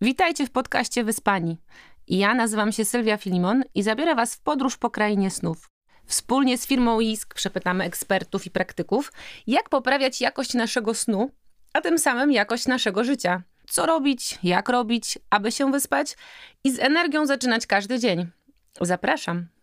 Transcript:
Witajcie w podcaście Wyspani. Ja nazywam się Sylwia Filimon i zabiorę Was w podróż po krainie snów. Wspólnie z firmą ISK przepytamy ekspertów i praktyków, jak poprawiać jakość naszego snu, a tym samym jakość naszego życia. Co robić, jak robić, aby się wyspać i z energią zaczynać każdy dzień. Zapraszam.